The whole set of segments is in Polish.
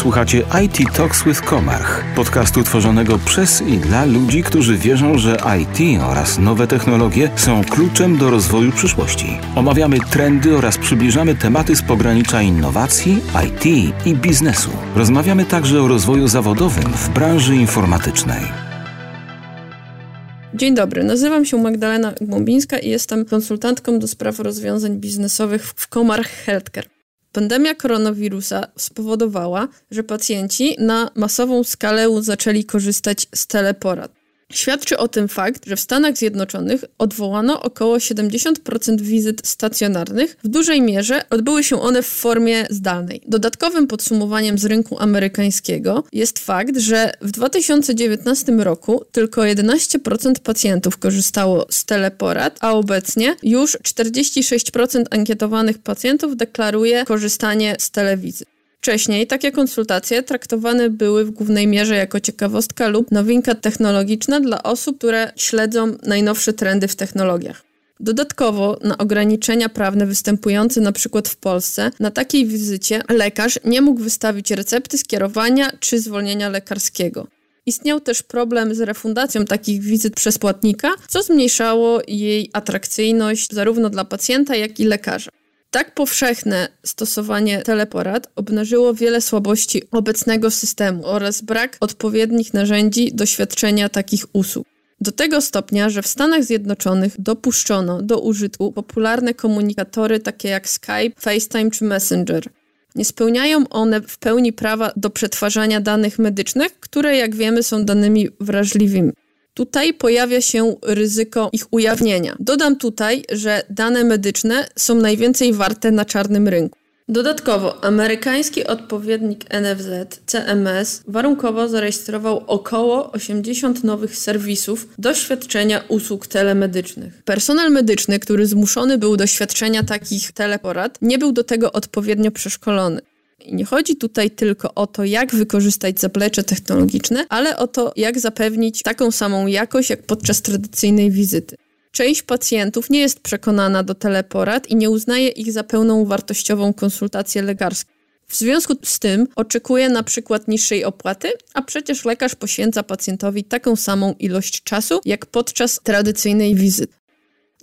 Słuchacie IT Talks with Komarch, podcastu tworzonego przez i dla ludzi, którzy wierzą, że IT oraz nowe technologie są kluczem do rozwoju przyszłości. Omawiamy trendy oraz przybliżamy tematy z pogranicza innowacji, IT i biznesu. Rozmawiamy także o rozwoju zawodowym w branży informatycznej. Dzień dobry, nazywam się Magdalena Głąbińska i jestem konsultantką do spraw rozwiązań biznesowych w Komarch Healthcare. Pandemia koronawirusa spowodowała, że pacjenci na masową skalę zaczęli korzystać z teleporad. Świadczy o tym fakt, że w Stanach Zjednoczonych odwołano około 70% wizyt stacjonarnych. W dużej mierze odbyły się one w formie zdalnej. Dodatkowym podsumowaniem z rynku amerykańskiego jest fakt, że w 2019 roku tylko 11% pacjentów korzystało z teleporad, a obecnie już 46% ankietowanych pacjentów deklaruje korzystanie z telewizy. Wcześniej takie konsultacje traktowane były w głównej mierze jako ciekawostka lub nowinka technologiczna dla osób, które śledzą najnowsze trendy w technologiach. Dodatkowo na ograniczenia prawne występujące przykład w Polsce, na takiej wizycie lekarz nie mógł wystawić recepty skierowania czy zwolnienia lekarskiego. Istniał też problem z refundacją takich wizyt przez płatnika, co zmniejszało jej atrakcyjność zarówno dla pacjenta, jak i lekarza. Tak powszechne stosowanie teleporad obnażyło wiele słabości obecnego systemu oraz brak odpowiednich narzędzi do świadczenia takich usług. Do tego stopnia, że w Stanach Zjednoczonych dopuszczono do użytku popularne komunikatory takie jak Skype, FaceTime czy Messenger. Nie spełniają one w pełni prawa do przetwarzania danych medycznych, które jak wiemy są danymi wrażliwymi. Tutaj pojawia się ryzyko ich ujawnienia. Dodam tutaj, że dane medyczne są najwięcej warte na czarnym rynku. Dodatkowo amerykański odpowiednik NFZ, CMS, warunkowo zarejestrował około 80 nowych serwisów do świadczenia usług telemedycznych. Personel medyczny, który zmuszony był do świadczenia takich teleporad, nie był do tego odpowiednio przeszkolony. I nie chodzi tutaj tylko o to, jak wykorzystać zaplecze technologiczne, ale o to, jak zapewnić taką samą jakość jak podczas tradycyjnej wizyty. Część pacjentów nie jest przekonana do teleporad i nie uznaje ich za pełną wartościową konsultację lekarską. W związku z tym oczekuje na przykład niższej opłaty, a przecież lekarz poświęca pacjentowi taką samą ilość czasu jak podczas tradycyjnej wizyty.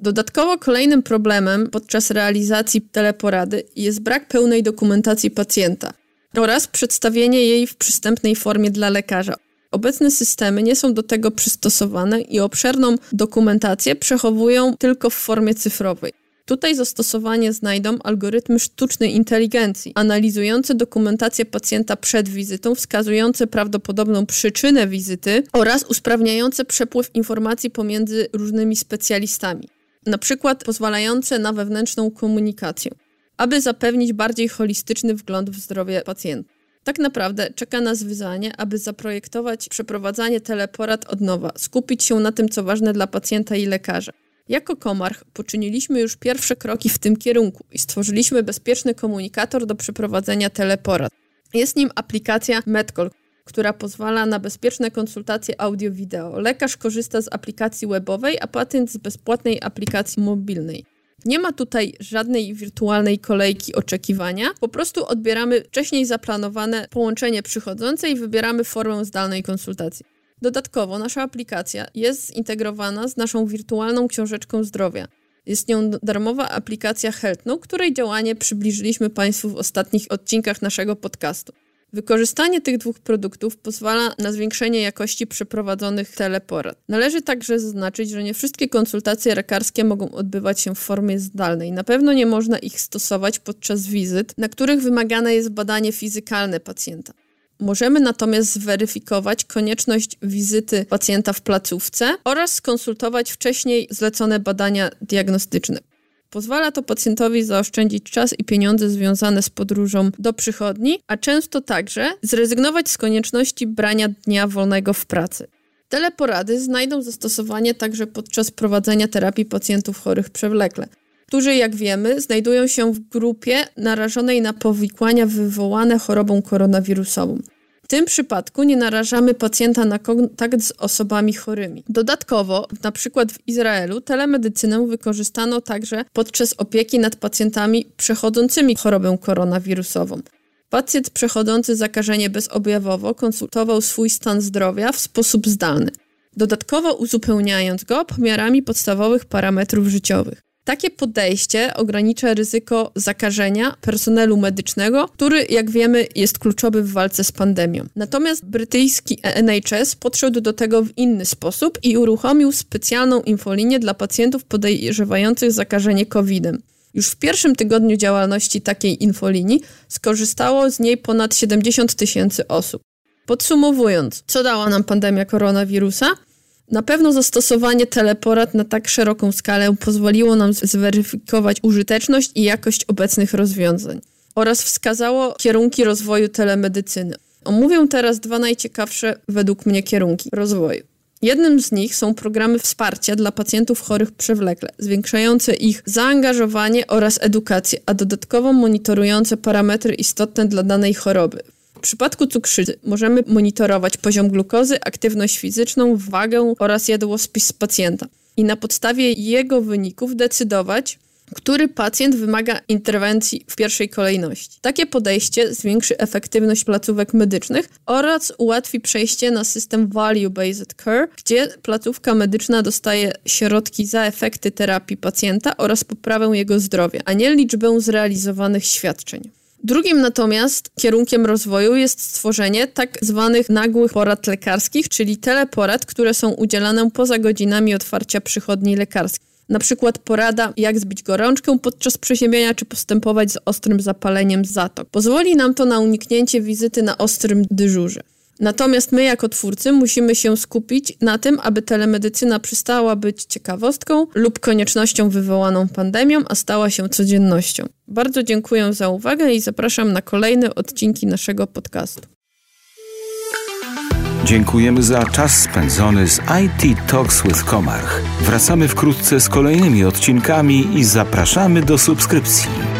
Dodatkowo kolejnym problemem podczas realizacji teleporady jest brak pełnej dokumentacji pacjenta oraz przedstawienie jej w przystępnej formie dla lekarza. Obecne systemy nie są do tego przystosowane i obszerną dokumentację przechowują tylko w formie cyfrowej. Tutaj zastosowanie znajdą algorytmy sztucznej inteligencji, analizujące dokumentację pacjenta przed wizytą, wskazujące prawdopodobną przyczynę wizyty oraz usprawniające przepływ informacji pomiędzy różnymi specjalistami na przykład pozwalające na wewnętrzną komunikację, aby zapewnić bardziej holistyczny wgląd w zdrowie pacjenta. Tak naprawdę czeka nas wyzwanie, aby zaprojektować przeprowadzanie teleporad od nowa, skupić się na tym, co ważne dla pacjenta i lekarza. Jako Komarch poczyniliśmy już pierwsze kroki w tym kierunku i stworzyliśmy bezpieczny komunikator do przeprowadzenia teleporad. Jest nim aplikacja MedCall, która pozwala na bezpieczne konsultacje audio-wideo. Lekarz korzysta z aplikacji webowej, a pacjent z bezpłatnej aplikacji mobilnej. Nie ma tutaj żadnej wirtualnej kolejki oczekiwania, po prostu odbieramy wcześniej zaplanowane połączenie przychodzące i wybieramy formę zdalnej konsultacji. Dodatkowo nasza aplikacja jest zintegrowana z naszą wirtualną książeczką zdrowia. Jest nią darmowa aplikacja HealthNow, której działanie przybliżyliśmy Państwu w ostatnich odcinkach naszego podcastu. Wykorzystanie tych dwóch produktów pozwala na zwiększenie jakości przeprowadzonych teleporad. Należy także zaznaczyć, że nie wszystkie konsultacje lekarskie mogą odbywać się w formie zdalnej. Na pewno nie można ich stosować podczas wizyt, na których wymagane jest badanie fizykalne pacjenta. Możemy natomiast zweryfikować konieczność wizyty pacjenta w placówce oraz skonsultować wcześniej zlecone badania diagnostyczne. Pozwala to pacjentowi zaoszczędzić czas i pieniądze związane z podróżą do przychodni, a często także zrezygnować z konieczności brania dnia wolnego w pracy. Teleporady znajdą zastosowanie także podczas prowadzenia terapii pacjentów chorych przewlekle, którzy, jak wiemy, znajdują się w grupie narażonej na powikłania wywołane chorobą koronawirusową. W tym przypadku nie narażamy pacjenta na kontakt z osobami chorymi. Dodatkowo, na przykład w Izraelu, telemedycynę wykorzystano także podczas opieki nad pacjentami przechodzącymi chorobę koronawirusową. Pacjent przechodzący zakażenie bezobjawowo konsultował swój stan zdrowia w sposób zdalny, dodatkowo uzupełniając go pomiarami podstawowych parametrów życiowych. Takie podejście ogranicza ryzyko zakażenia personelu medycznego, który, jak wiemy, jest kluczowy w walce z pandemią. Natomiast brytyjski NHS podszedł do tego w inny sposób i uruchomił specjalną infolinię dla pacjentów podejrzewających zakażenie COVID-em. Już w pierwszym tygodniu działalności takiej infolinii skorzystało z niej ponad 70 tysięcy osób. Podsumowując, co dała nam pandemia koronawirusa? Na pewno zastosowanie teleporad na tak szeroką skalę pozwoliło nam zweryfikować użyteczność i jakość obecnych rozwiązań oraz wskazało kierunki rozwoju telemedycyny. Omówię teraz dwa najciekawsze według mnie kierunki rozwoju. Jednym z nich są programy wsparcia dla pacjentów chorych przewlekle, zwiększające ich zaangażowanie oraz edukację, a dodatkowo monitorujące parametry istotne dla danej choroby. W przypadku cukrzycy możemy monitorować poziom glukozy, aktywność fizyczną, wagę oraz jadłospis pacjenta i na podstawie jego wyników decydować, który pacjent wymaga interwencji w pierwszej kolejności. Takie podejście zwiększy efektywność placówek medycznych oraz ułatwi przejście na system Value-Based Care, gdzie placówka medyczna dostaje środki za efekty terapii pacjenta oraz poprawę jego zdrowia, a nie liczbę zrealizowanych świadczeń. Drugim natomiast kierunkiem rozwoju jest stworzenie tak zwanych nagłych porad lekarskich, czyli teleporad, które są udzielane poza godzinami otwarcia przychodni lekarskich. Na przykład porada, jak zbić gorączkę podczas przeziębienia, czy postępować z ostrym zapaleniem zatok. Pozwoli nam to na uniknięcie wizyty na ostrym dyżurze. Natomiast my, jako twórcy, musimy się skupić na tym, aby telemedycyna przestała być ciekawostką lub koniecznością wywołaną pandemią, a stała się codziennością. Bardzo dziękuję za uwagę i zapraszam na kolejne odcinki naszego podcastu. Dziękujemy za czas spędzony z IT Talks with Komarch. Wracamy wkrótce z kolejnymi odcinkami i zapraszamy do subskrypcji.